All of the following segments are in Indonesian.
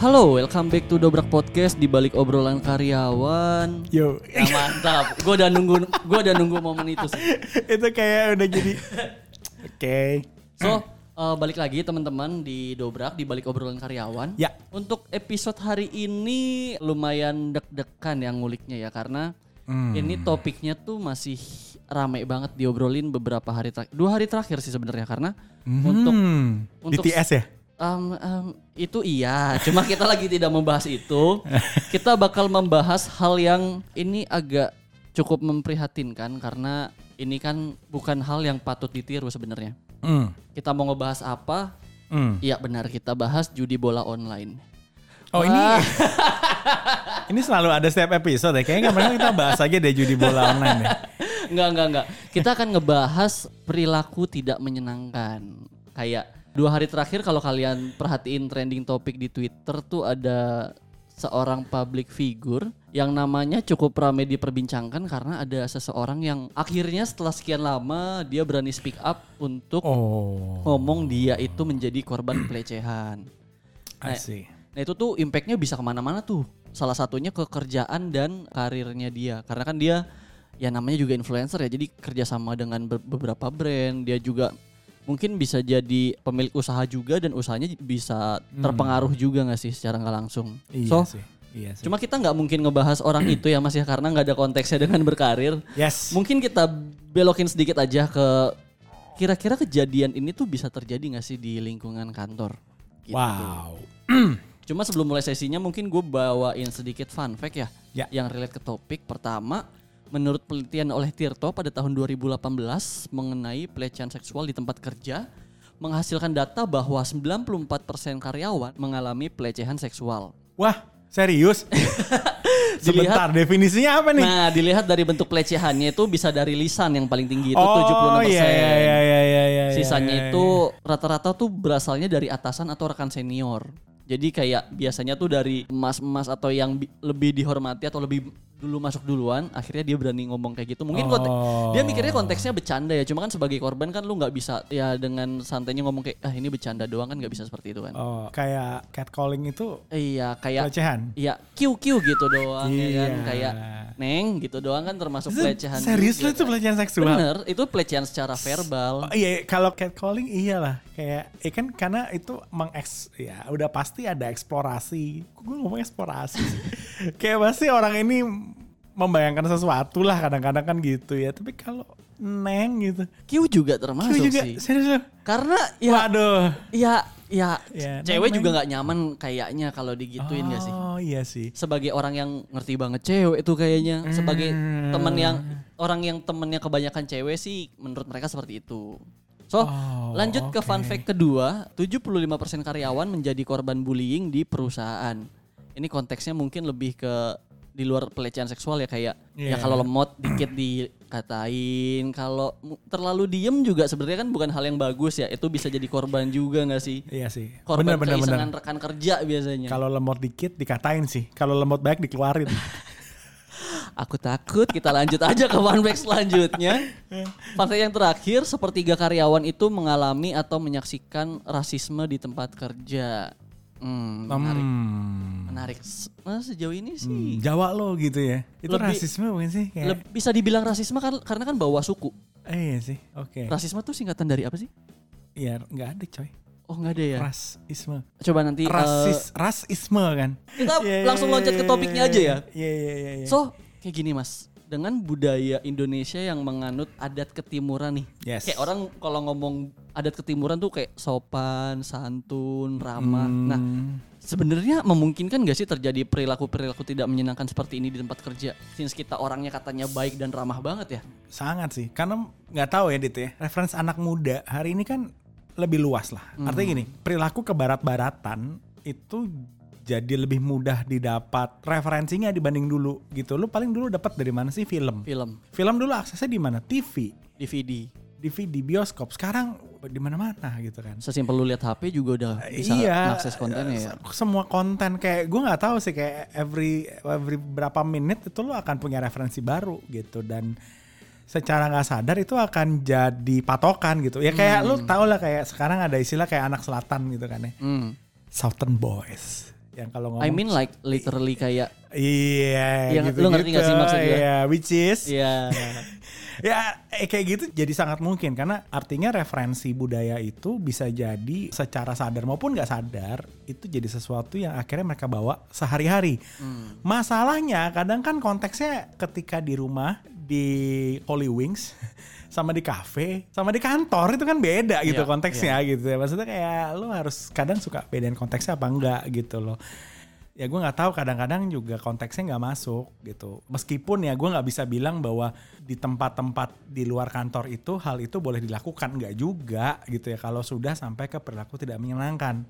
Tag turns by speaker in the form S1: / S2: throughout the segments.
S1: Halo, welcome back to Dobrak Podcast di balik obrolan karyawan.
S2: Yo,
S1: Ya mantap. Gue udah nunggu gue udah nunggu momen itu sih.
S2: itu kayak udah jadi. Oke.
S1: So, eh, balik lagi teman-teman di Dobrak di balik obrolan karyawan.
S2: Ya.
S1: Untuk episode hari ini lumayan deg-degan yang nguliknya ya karena
S2: Hmm.
S1: ini topiknya tuh masih rame banget diobrolin beberapa hari terakhir. Dua hari terakhir sih sebenarnya karena untuk
S2: Hmm,
S1: untuk-
S2: BTS ya?
S1: Um, um, itu iya, cuma kita lagi tidak membahas itu. Kita bakal membahas hal yang ini agak cukup memprihatinkan karena ini kan bukan hal yang patut ditiru sebenarnya.
S2: Hmm.
S1: Kita mau ngebahas apa?
S2: Hmm.
S1: Iya benar kita bahas judi bola online.
S2: Oh ini ini selalu ada setiap episode ya. Kayaknya kemarin kita bahas aja deh judi bola online ya.
S1: Enggak enggak enggak. Kita akan ngebahas perilaku tidak menyenangkan. Kayak dua hari terakhir kalau kalian perhatiin trending topik di Twitter tuh ada seorang public figure yang namanya cukup ramai diperbincangkan karena ada seseorang yang akhirnya setelah sekian lama dia berani speak up untuk
S2: Oh,
S1: ngomong dia itu menjadi korban pelecehan.
S2: I see.
S1: Nah itu tuh impactnya bisa ke mana-mana tuh. Salah satunya ke kerjaan dan karirnya dia. Karena kan dia ya namanya juga influencer ya. Jadi kerjasama dengan be- beberapa brand. Dia juga mungkin bisa jadi pemilik usaha juga dan usahanya bisa terpengaruh juga nggak sih secara nggak langsung.
S2: Iya
S1: so
S2: sih. Iya sih.
S1: cuma kita nggak mungkin ngebahas orang itu ya mas ya karena nggak ada konteksnya dengan berkarir.
S2: yes.
S1: Mungkin kita belokin sedikit aja ke kira-kira kejadian ini tuh bisa terjadi nggak sih di lingkungan kantor? Gitu.
S2: Wow.
S1: Cuma sebelum mulai sesinya mungkin gue bawain sedikit fun fact ya,
S2: Ya.
S1: yang relate ke topik. Pertama, menurut penelitian oleh Tirto pada tahun 2018 mengenai pelecehan seksual di tempat kerja, menghasilkan data bahwa 94% karyawan mengalami pelecehan seksual.
S2: Wah, serius? Sebentar, definisinya apa nih?
S1: Nah, dilihat dari bentuk pelecehannya itu bisa dari lisan yang paling tinggi itu
S2: oh,
S1: 76%.
S2: iya, iya, iya, iya, iya, iya,
S1: Sisanya
S2: iya,
S1: itu rata-rata tuh berasalnya dari atasan atau rekan senior. Jadi kayak biasanya tuh dari emas-emas atau yang bi- lebih dihormati atau lebih dulu masuk duluan, akhirnya dia berani ngomong kayak gitu. Mungkin
S2: Oh.
S1: dia mikirnya konteksnya bercanda ya. Cuma kan sebagai korban kan lu nggak bisa ya dengan santainya ngomong kayak ah ini bercanda doang kan nggak bisa seperti itu kan.
S2: Oh, kayak catcalling itu
S1: Iya kayak
S2: pelecehan.
S1: Iya, Q Q gitu doang ya kan
S2: Iya.
S1: kayak neng gitu doang kan termasuk
S2: Itu
S1: pelecehan.
S2: Serius lu itu
S1: kan.
S2: pelecehan seksual?
S1: Bener, itu pelecehan secara verbal.
S2: Oh, iya, kalau catcalling iyalah kayak ya kan karena itu mengeks ya udah pasti ada eksplorasi. Gue ngomong eksplorasi kayak pasti orang ini membayangkan sesuatu lah kadang-kadang kan gitu ya. Tapi kalau neng gitu,
S1: Q juga termasuk
S2: Q juga
S1: sih.
S2: serius?
S1: Karena ya
S2: Waduh.
S1: ya ya
S2: Ya,
S1: cewek
S2: neng-
S1: juga nggak nyaman kayaknya kalau digituin gak sih?
S2: Oh iya sih.
S1: Sebagai orang yang ngerti banget cewek itu kayaknya, sebagai
S2: Hmm.
S1: teman yang orang yang temennya kebanyakan cewek sih menurut mereka seperti itu. So,
S2: Oh,
S1: lanjut ke fun fact kedua, 75% karyawan menjadi korban bullying di perusahaan. Ini konteksnya mungkin lebih ke di luar pelecehan seksual ya kayak ya
S2: Iya.
S1: kalau lemot dikit dikatain, kalau terlalu diem juga sebenarnya kan bukan hal yang bagus ya. Itu bisa jadi korban juga nggak sih?
S2: Iya sih.
S1: Korban
S2: Bener bener bener.
S1: rekan kerja biasanya.
S2: Kalau lemot dikit dikatain sih. Kalau lemot baik dikeluarin.
S1: Aku takut kita lanjut aja ke fun fact selanjutnya. Fact yang terakhir, sepertiga karyawan itu mengalami atau menyaksikan rasisme di tempat kerja. Hmm, menarik.
S2: Hmm.
S1: Menarik. Nah, sejauh ini
S2: Hmm,
S1: sih
S2: Jawa lo gitu ya. Itu
S1: Lebih-
S2: rasisme bukan sih? Kayak,
S1: leb- bisa dibilang rasisme kan karena kan bawa suku.
S2: eh, iya sih. Oke.
S1: Rasisme tuh singkatan dari apa sih?
S2: Iya, nggak ada coy.
S1: Oh nggak ada ya.
S2: Rasisme.
S1: Coba nanti eh,
S2: Rasis, rasisme kan.
S1: kita
S2: iya,
S1: langsung
S2: iya,
S1: loncat ke
S2: iya,
S1: topiknya
S2: iya,
S1: aja ya.
S2: Iya, iya, iya. iya.
S1: So kayak gini mas, dengan budaya Indonesia yang menganut adat ketimuran nih,
S2: Yes.
S1: kayak orang kalau ngomong adat ketimuran tuh kayak sopan, santun, ramah. Nah
S2: Hmm.
S1: sebenarnya memungkinkan gak sih terjadi perilaku perilaku tidak menyenangkan seperti ini di tempat kerja? Since kita orangnya katanya baik dan ramah banget ya.
S2: sangat sih. Karena nggak tahu ya Dit ya. Referensi anak muda hari ini kan lebih luas lah.
S1: Hmm.
S2: Artinya gini, perilaku kebarat-baratan itu jadi lebih mudah didapat referensinya dibanding dulu gitu. Lu paling dulu dapat dari mana sih film?
S1: Film,
S2: Film dulu aksesnya di mana? TV,
S1: DVD.
S2: DVD, bioskop. Sekarang di mana-mana gitu kan.
S1: Sesimpel lu lihat HP juga udah bisa
S2: iya,
S1: akses kontennya ya.
S2: Semua konten kayak gue nggak tahu sih kayak every every berapa menit itu lo akan punya referensi baru gitu dan secara nggak sadar itu akan jadi patokan gitu. Ya kayak lu tau lah kayak sekarang ada istilah kayak anak selatan gitu kan ya.
S1: Hmm.
S2: Southern boys. Yang kalau ngomong
S1: I mean like literally kayak
S2: Iya,
S1: Yang-
S2: gitu,
S1: lu ngerti gak sih maksud gue?
S2: Iya, which is
S1: ya
S2: ya eh, kayak gitu jadi sangat mungkin. Karena artinya referensi budaya itu bisa jadi secara sadar maupun nggak sadar itu jadi sesuatu yang akhirnya mereka bawa sehari-hari. Masalahnya kadang kan konteksnya ketika di rumah di Holy Wings sama di kafe sama di kantor itu kan beda gitu
S1: Iya,
S2: konteksnya gitu ya. Maksudnya kayak lo harus kadang suka bedain konteksnya apa enggak gitu loh. Ya gue nggak tahu kadang-kadang juga konteksnya nggak masuk gitu. Meskipun ya gue nggak bisa bilang bahwa di tempat-tempat di luar kantor itu hal itu boleh dilakukan. Nggak juga gitu ya kalau sudah sampai ke perilaku tidak menyenangkan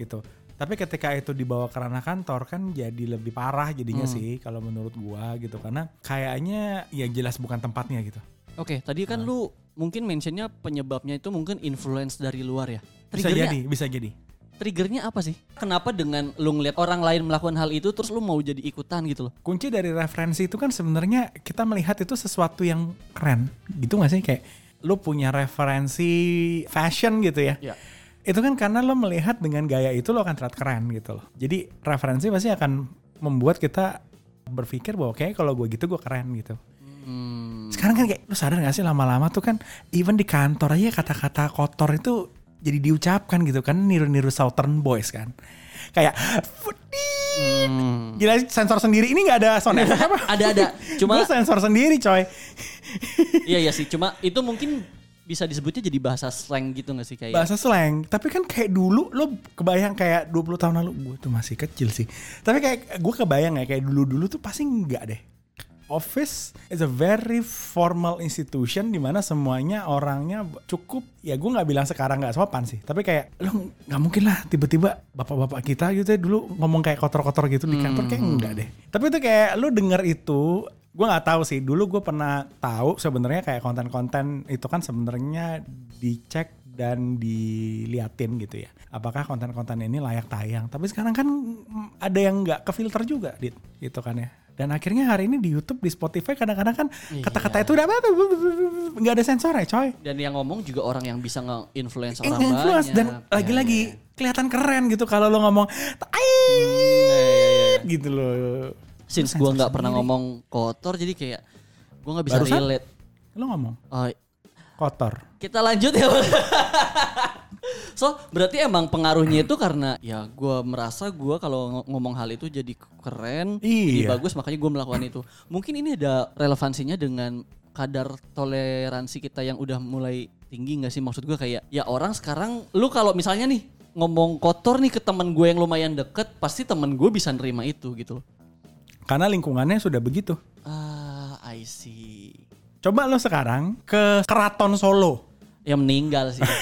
S2: gitu. Tapi ketika itu dibawa ke ranah kantor kan jadi lebih parah jadinya sih kalau menurut gue gitu. Karena kayaknya ya jelas bukan tempatnya gitu
S1: Oke, tadi kan lu mungkin mentionnya penyebabnya itu mungkin influence dari luar ya.
S2: bisa jadi bisa jadi
S1: triggernya apa sih? Kenapa dengan lu ngeliat orang lain melakukan hal itu terus lu mau jadi ikutan gitu loh?
S2: kunci dari referensi itu kan sebenarnya kita melihat itu sesuatu yang keren gitu gak sih kayak lu punya referensi fashion gitu ya
S1: Ya.
S2: itu kan karena lo melihat dengan gaya itu lo akan terlihat keren gitu loh jadi referensi pasti akan membuat kita berpikir bahwa kayak kalau gue gitu gue keren gitu
S1: Hmm,
S2: sekarang kan kayak lu sadar gak sih lama-lama tuh kan even di kantor aja kata-kata kotor itu jadi diucapkan gitu kan niru-niru Southern Boys kan kayak
S1: hmm.
S2: Gila sensor sendiri ini nggak ada sound effect apa?
S1: ada ada. Cuma
S2: Gua sensor sendiri coy.
S1: iya iya sih. Cuma itu mungkin bisa disebutnya jadi bahasa slang gitu gak sih kayak?
S2: Bahasa slang. Tapi kan kayak dulu lo kebayang kayak 20 tahun lalu gue tuh masih kecil sih. Tapi kayak gue kebayang ya kayak dulu-dulu tuh pasti enggak deh. Office is a very formal institution di mana semuanya orangnya cukup. Ya gue nggak bilang sekarang nggak sopan sih. Tapi kayak lo nggak mungkin lah tiba-tiba bapak-bapak kita gitu ya dulu ngomong kayak kotor-kotor gitu di kantor. Kayak enggak deh. Tapi itu kayak lo denger itu gue nggak tahu sih. Dulu gue pernah tahu sebenarnya kayak konten-konten itu kan sebenarnya dicek dan diliatin gitu ya apakah konten-konten ini layak tayang tapi sekarang kan mm, ada yang nggak kefilter juga dit gitu kan ya dan akhirnya hari ini di YouTube di Spotify kadang-kadang kan
S1: Iya.
S2: kata-kata itu udah apa nggak ada sensor ya coy
S1: Dan yang ngomong juga orang yang bisa nge-influence orang
S2: influence
S1: banyak.
S2: dan
S1: Ya,
S2: lagi-lagi
S1: ya, ya.
S2: kelihatan keren gitu kalau lo ngomong
S1: Hmm,
S2: "Tai!"
S1: ya, ya, ya.
S2: gitu loh
S1: Since gua nggak pernah ngomong kotor jadi kayak gua nggak bisa
S2: Barusan?
S1: relate.
S2: lo ngomong
S1: Oh,
S2: kotor
S1: kita lanjut ya. so berarti emang pengaruhnya itu karena ya gua merasa gua kalau ng- ngomong hal itu jadi keren, jadi
S2: Iya.
S1: bagus makanya gua melakukan itu. Mungkin ini ada relevansinya dengan kadar toleransi kita yang udah mulai tinggi nggak sih maksud gua kayak ya orang sekarang lu kalau misalnya nih ngomong kotor nih ke teman gue yang lumayan deket pasti temen gue bisa nerima itu gitu.
S2: karena lingkungannya sudah begitu
S1: Ah, I see.
S2: coba lo sekarang ke keraton Solo
S1: Yang meninggal sih.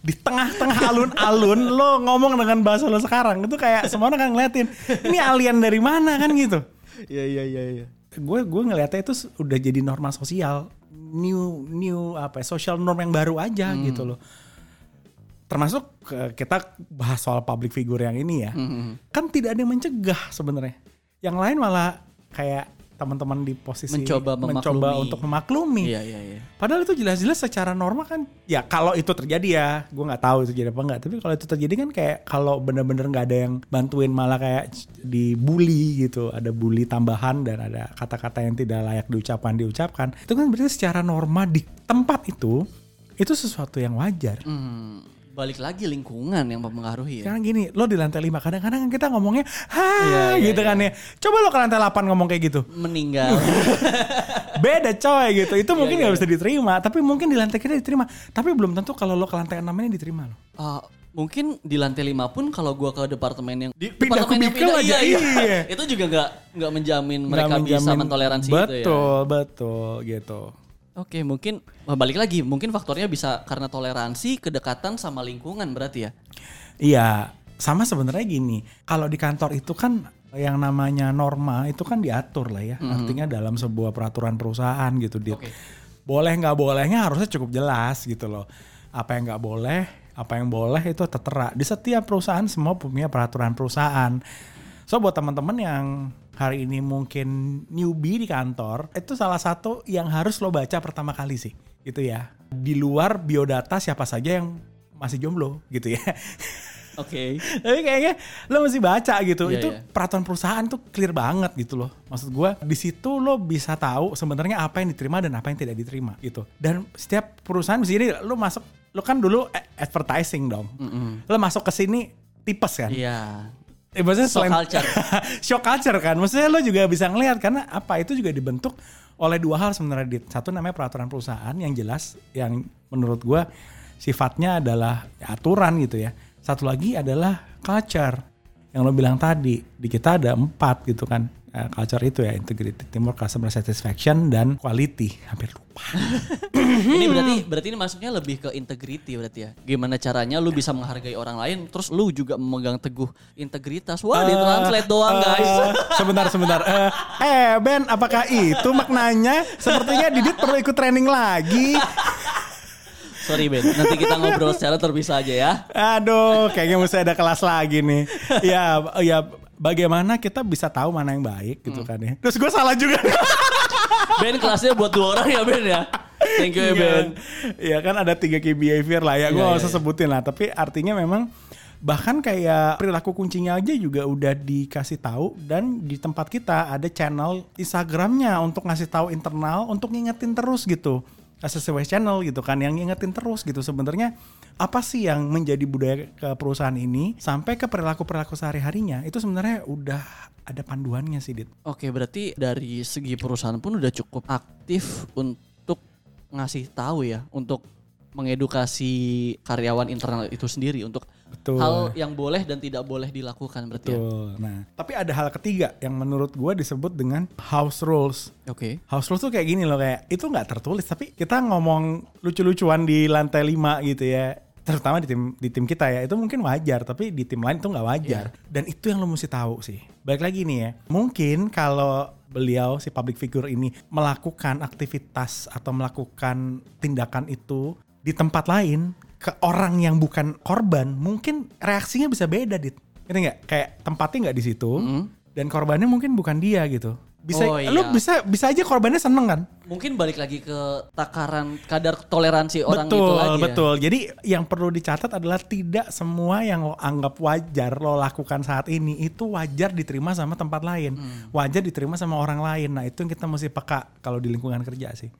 S2: di tengah-tengah alun-alun lo ngomong dengan bahasa lo sekarang itu kayak semua orang kan ngeliatin ini alien dari mana kan gitu
S1: Iya iya iya iya.
S2: gue gue ngeliatnya itu udah jadi norma sosial new new apa ya, social norm yang baru aja gitu loh termasuk ke- kita bahas soal public figure yang ini ya
S1: Hmm.
S2: kan tidak ada yang mencegah sebenarnya yang lain malah kayak teman-teman di posisi
S1: Mencoba
S2: mencoba untuk memaklumi
S1: Iya iya iya.
S2: Padahal itu jelas-jelas secara norma kan ya kalau itu terjadi ya, gue nggak tahu itu jadi apa enggak. Tapi kalau itu terjadi kan kayak kalau bener-bener nggak ada yang bantuin malah kayak dibully gitu, ada bully tambahan dan ada kata-kata yang tidak layak diucapkan diucapkan. Itu kan berarti secara norma di tempat itu itu sesuatu yang wajar.
S1: Hmm, balik lagi lingkungan yang mempengaruhi ya.
S2: Sekarang gini, lo di lantai 5 kadang-kadang kita ngomongnya ha
S1: Iya, iya,
S2: gitu kan ya. Coba lo ke lantai 8 ngomong kayak gitu.
S1: Meninggal.
S2: Beda coy gitu. Itu mungkin
S1: iya,
S2: nggak bisa diterima, tapi mungkin di lantai kita diterima. Tapi belum tentu kalau lo ke lantai 6 ini diterima lo.
S1: Ah, mungkin di lantai 5 pun kalau gua ke departemen yang di
S2: Pindah
S1: departemen yang
S2: aja,
S1: iya,
S2: iya.
S1: itu juga nggak nggak menjamin
S2: Nggak
S1: mereka bisa
S2: menjamin-
S1: mentoleransi
S2: betul,
S1: itu ya.
S2: Betul, betul gitu.
S1: Oke, mungkin wah, balik lagi, mungkin faktornya bisa karena toleransi, kedekatan sama lingkungan berarti ya.
S2: Iya, sama sebenarnya gini. Kalau di kantor itu kan yang namanya norma itu kan diatur lah ya. Artinya dalam sebuah peraturan perusahaan gitu, Dit.
S1: Oke.
S2: Boleh nggak bolehnya harusnya cukup jelas gitu loh. Apa yang nggak boleh, apa yang boleh itu tertera. Di setiap perusahaan semua punya peraturan perusahaan. So buat teman-teman yang hari ini mungkin newbie di kantor, itu salah satu yang harus lo baca pertama kali sih, gitu ya. Di luar biodata siapa saja yang masih jomblo, gitu ya.
S1: Oke.
S2: Tapi kayaknya lo mesti baca gitu.
S1: Iya,
S2: itu
S1: iya.
S2: peraturan perusahaan tuh clear banget gitu loh. Maksud gua di situ lo bisa tahu sebenarnya apa yang diterima dan apa yang tidak diterima gitu. Dan setiap perusahaan mesti jadi lo masuk lo kan dulu advertising dong. Lo masuk ke sini tipes kan.
S1: Iya.
S2: Eh, maksudnya
S1: Shock
S2: selain
S1: culture.
S2: shock culture kan. Maksudnya lo juga bisa ngelihat karena apa itu juga dibentuk oleh dua hal sebenarnya Dit. Satu namanya peraturan perusahaan yang jelas yang menurut gua sifatnya adalah ya, aturan gitu ya. Satu lagi adalah culture yang lo bilang tadi. Di kita ada empat gitu kan. Eh, culture itu ya integrity, teamwork, customer satisfaction dan quality. Hampir lupa.
S1: ini berarti berarti ini masuknya lebih ke integrity berarti ya. Gimana caranya lu bisa menghargai orang lain terus lu juga memegang teguh integritas. Wah, di translate doang,
S2: Eh,
S1: guys.
S2: sebentar, sebentar. Eh, eh, Ben, apakah itu maknanya? Sepertinya Didit perlu ikut training lagi.
S1: Sorry, Ben. Nanti kita ngobrol secara terpisah aja ya.
S2: Aduh, kayaknya mesti ada kelas lagi nih. Ya, ya bagaimana kita bisa tahu mana yang baik gitu kan ya. Terus gue salah juga.
S1: Ben kelasnya buat dua orang ya, Ben ya. Thank you ya, Ben.
S2: Iya kan ada tiga key behavior lah ya. Gue
S1: Iya,
S2: gak
S1: iya,
S2: usah
S1: iya.
S2: sebutin lah. Tapi artinya memang bahkan kayak perilaku kuncinya aja juga udah dikasih tahu dan di tempat kita ada channel Instagramnya untuk ngasih tahu internal untuk ngingetin terus gitu SSW channel gitu kan yang ngingetin terus gitu. Sebenarnya apa sih yang menjadi budaya ke perusahaan ini sampai ke perilaku perilaku sehari harinya itu sebenarnya udah ada panduannya sih dit.
S1: Oke, berarti dari segi perusahaan pun udah cukup aktif untuk ngasih tahu ya, untuk mengedukasi karyawan internal itu sendiri untuk
S2: Betul.
S1: hal yang boleh dan tidak boleh dilakukan berarti ya.
S2: Betul. Nah, tapi ada hal ketiga yang menurut gue disebut dengan house rules.
S1: Oke.
S2: House rules tuh kayak gini loh kayak itu nggak tertulis tapi kita ngomong lucu-lucuan di lantai 5 gitu ya. Terutama di tim di tim kita ya itu mungkin wajar tapi di tim lain itu nggak wajar. Dan itu yang lo mesti tahu sih. Baik lagi nih ya. Mungkin kalau beliau si public figure ini melakukan aktivitas atau melakukan tindakan itu di tempat lain ke orang yang bukan korban, mungkin reaksinya bisa beda, Dit. Ngerti nggak? Kayak tempatnya nggak di situ dan korbannya mungkin bukan dia gitu. Bisa
S1: Oh,
S2: lu
S1: iya.
S2: bisa bisa aja korbannya seneng kan?
S1: Mungkin balik lagi ke takaran kadar toleransi orang
S2: betul,
S1: itu lagi ya.
S2: betul. Jadi yang perlu dicatat adalah tidak semua yang lo anggap wajar lo lakukan saat ini itu wajar diterima sama tempat lain.
S1: Hmm.
S2: Wajar diterima sama orang lain. Nah, itu yang kita mesti peka kalau di lingkungan kerja sih.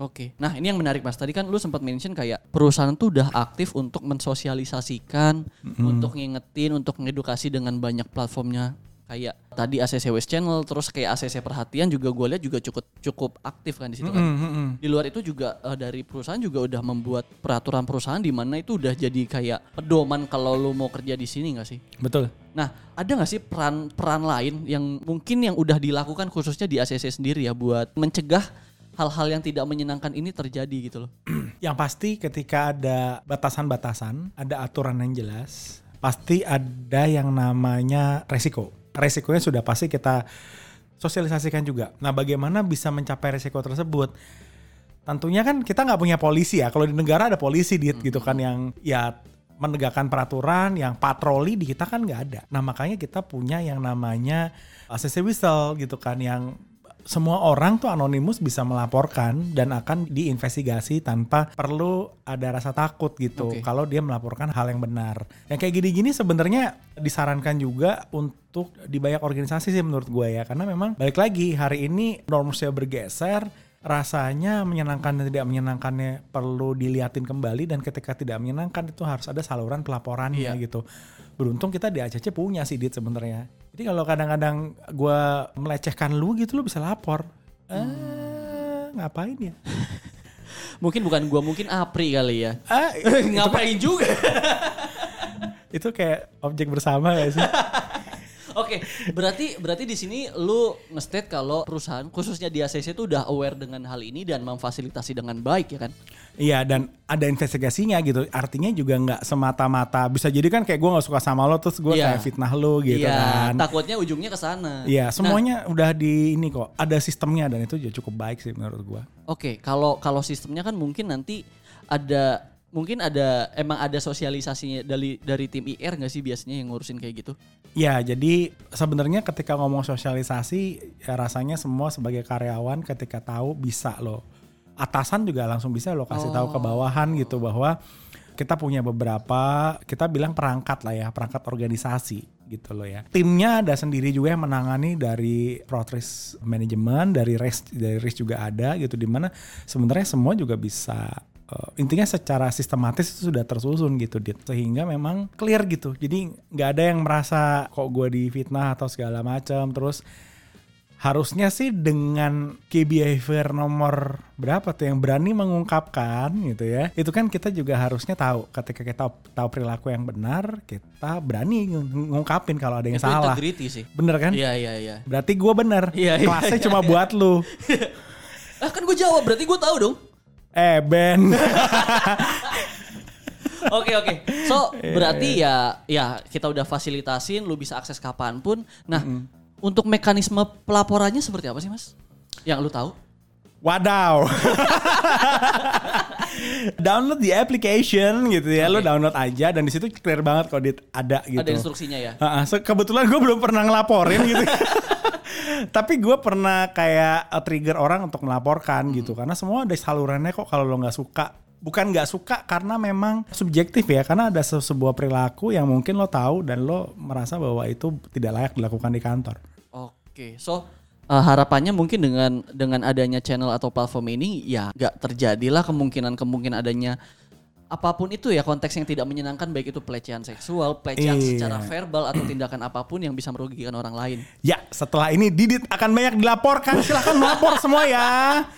S1: Oke. Nah, ini yang menarik Mas. Tadi kan lu sempat mention kayak perusahaan tuh udah aktif untuk mensosialisasikan, untuk ngingetin, untuk ngedukasi dengan banyak platformnya. Kayak tadi ACC West Channel, terus kayak ACC Perhatian juga gue lihat juga cukup cukup aktif kan di situ kan.
S2: Hmm, hmm, hmm.
S1: Di luar itu juga eh, dari perusahaan juga udah membuat peraturan perusahaan di mana itu udah jadi kayak pedoman kalau lu mau kerja di sini nggak sih?
S2: Betul.
S1: Nah, ada nggak sih peran peran lain yang mungkin yang udah dilakukan khususnya di ACC sendiri ya buat mencegah hal-hal yang tidak menyenangkan ini terjadi gitu loh.
S2: Yang pasti ketika ada batasan-batasan, ada aturan yang jelas, pasti ada yang namanya resiko. Resikonya sudah pasti kita sosialisasikan juga. Nah, bagaimana bisa mencapai resiko tersebut? Tentunya kan kita nggak punya polisi ya. Kalau di negara ada polisi dit gitu kan yang ya menegakkan peraturan, yang patroli di kita kan nggak ada. Nah makanya kita punya yang namanya ACC whistle gitu kan yang semua orang tuh anonimus bisa melaporkan dan akan diinvestigasi tanpa perlu ada rasa takut gitu
S1: Oke.
S2: kalau dia melaporkan hal yang benar. Yang kayak gini-gini sebenarnya disarankan juga untuk di banyak organisasi sih menurut gue ya karena memang balik lagi hari ini normnya bergeser rasanya menyenangkan dan tidak menyenangkannya perlu diliatin kembali dan ketika tidak menyenangkan itu harus ada saluran pelaporannya
S1: Iya.
S2: gitu. Beruntung kita di ACC punya sih Dit sebenarnya. Jadi kalau kadang-kadang gua melecehkan lu gitu lu bisa lapor. Eh, ngapain ya?
S1: Mungkin bukan gua, mungkin Apri kali ya.
S2: Ah,
S1: Ngapain juga?
S2: itu kayak objek bersama gak sih?
S1: Oke, berarti berarti di sini lu nge-state kalau perusahaan khususnya di ACC itu udah aware dengan hal ini dan memfasilitasi dengan baik ya kan?
S2: Iya dan ada investigasinya gitu. Artinya juga nggak semata-mata bisa jadi kan kayak gua nggak suka sama lo terus gua
S1: Iya.
S2: kayak fitnah lo gitu
S1: iya,
S2: kan.
S1: takutnya ujungnya ke sana.
S2: Iya,
S1: Nah,
S2: semuanya udah di ini kok. Ada sistemnya dan itu juga cukup baik sih menurut gua.
S1: Oke, kalau kalau sistemnya kan mungkin nanti ada mungkin ada emang ada sosialisasinya dari dari tim IR nggak sih biasanya yang ngurusin kayak gitu?
S2: Ya, jadi sebenarnya ketika ngomong sosialisasi ya rasanya semua sebagai karyawan ketika tahu bisa loh. Atasan juga langsung bisa lo kasih tahu ke bawahan gitu bahwa kita punya beberapa kita bilang perangkat lah ya, perangkat organisasi gitu loh ya. Timnya ada sendiri juga yang menangani dari protris manajemen, dari race dari race juga ada gitu di mana sebenarnya semua juga bisa uh, intinya secara sistematis itu sudah tersusun gitu Dit. sehingga memang clear gitu jadi nggak ada yang merasa kok gue difitnah atau segala macam terus harusnya sih dengan key behavior nomor berapa tuh yang berani mengungkapkan gitu ya itu kan kita juga harusnya tahu ketika kita tahu perilaku yang benar kita berani ngungkapin kalau ada yang
S1: Itu
S2: salah
S1: integrity sih.
S2: bener kan
S1: Iya iya iya.
S2: berarti gue bener
S1: Iya, iya,
S2: kelasnya
S1: iya,
S2: cuma buat lu
S1: Ah kan gue jawab berarti gue tahu dong.
S2: Eh Ben
S1: Oke oke. So berarti ya ya kita udah fasilitasin, lu bisa akses kapan pun. Nah untuk mekanisme pelaporannya seperti apa sih mas? Yang lu tahu?
S2: Wadaw. download di application gitu ya. Lo
S1: Oke.
S2: download aja dan di situ clear banget kalau dit ada gitu.
S1: Ada instruksinya ya.
S2: Ha-ha, so- kebetulan gue belum pernah ngelaporin gitu. Tapi gue pernah kayak uh, trigger orang untuk melaporkan
S1: Hmm.
S2: gitu karena semua ada salurannya kok kalau lo nggak suka. Bukan nggak suka karena memang subjektif ya karena ada se- sebuah perilaku yang mungkin lo tahu dan lo merasa bahwa itu tidak layak dilakukan di kantor.
S1: Oke, so uh, harapannya mungkin dengan dengan adanya channel atau platform ini ya nggak terjadilah kemungkinan kemungkinan adanya apa pun itu ya konteks yang tidak menyenangkan baik itu pelecehan seksual, pelecehan
S2: Iya.
S1: secara verbal atau tindakan apa pun yang bisa merugikan orang lain.
S2: Ya, setelah ini Didit akan banyak dilaporkan. Silahkan melapor semua ya.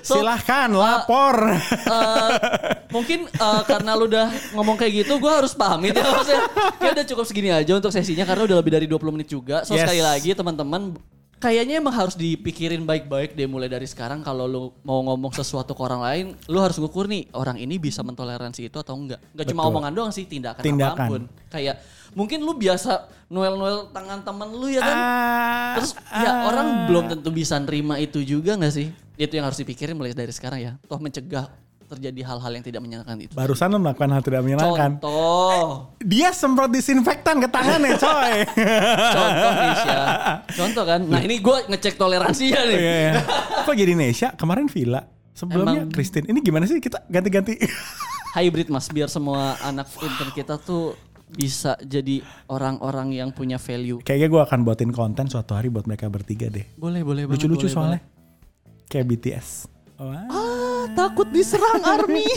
S1: So,
S2: Silahkan lapor.
S1: Eh, mungkin eh, karena lu udah ngomong kayak gitu, gue harus pamit ya maksudnya. Kayak udah cukup segini aja untuk sesinya karena udah lebih dari 20 menit juga. So
S2: Yes.
S1: sekali lagi teman-teman, kayaknya emang harus dipikirin baik-baik deh mulai dari sekarang kalau lu mau ngomong sesuatu ke orang lain, lu harus ngukur nih orang ini bisa mentoleransi itu atau enggak. Enggak cuma omongan doang sih, tindakan,
S2: Tindakan.
S1: apa pun. Kayak mungkin lu biasa noel-noel tangan temen lu ya kan.
S2: Ah,
S1: Terus ya orang belum tentu bisa nerima itu juga nggak sih? Itu yang harus dipikirin mulai dari sekarang ya. Toh mencegah terjadi hal-hal yang tidak menyenangkan itu.
S2: Barusan lo melakukan hal tidak menyenangkan.
S1: Contoh,
S2: Dia semprot disinfektan ke tangannya coy.
S1: contoh Nisha. Contoh kan. Nah ini gue ngecek toleransinya nih.
S2: Iya, iya. Kok jadi Nesha? Kemarin Villa. Sebelumnya
S1: Emang-
S2: Christine. Ini gimana sih kita ganti-ganti?
S1: Hybrid mas, biar semua anak intern kita tuh bisa jadi orang-orang yang punya value.
S2: Kayaknya gue akan buatin konten suatu hari buat mereka bertiga deh.
S1: Boleh, boleh.
S2: Lucu-lucu
S1: boleh
S2: soalnya. Kayak BTS. Wah.
S1: banget. Ah, takut diserang army.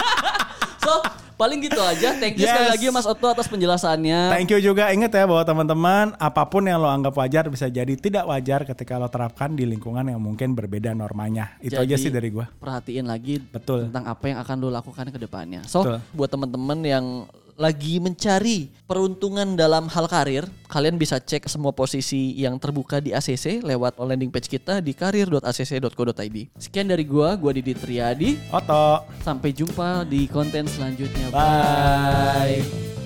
S1: so, paling gitu aja. Thank you sekali
S2: Yes.
S1: lagi Mas Otto atas penjelasannya.
S2: Thank you juga ingat ya bahwa teman-teman apa pun yang lo anggap wajar bisa jadi tidak wajar ketika lo terapkan di lingkungan yang mungkin berbeda normanya. Itu aja
S1: Jadi,
S2: sih dari gua.
S1: Perhatiin lagi
S2: Betul.
S1: tentang apa yang akan lo lakukan ke depannya. So,
S2: Betul.
S1: buat teman-teman yang lagi mencari peruntungan dalam hal karir, kalian bisa cek semua posisi yang terbuka di ACC lewat landing page kita di karir.acc.co.id. Sekian dari gua, gua Didi Triadi.
S2: Oto.
S1: Sampai jumpa di konten selanjutnya.
S2: Bye.
S1: Bye.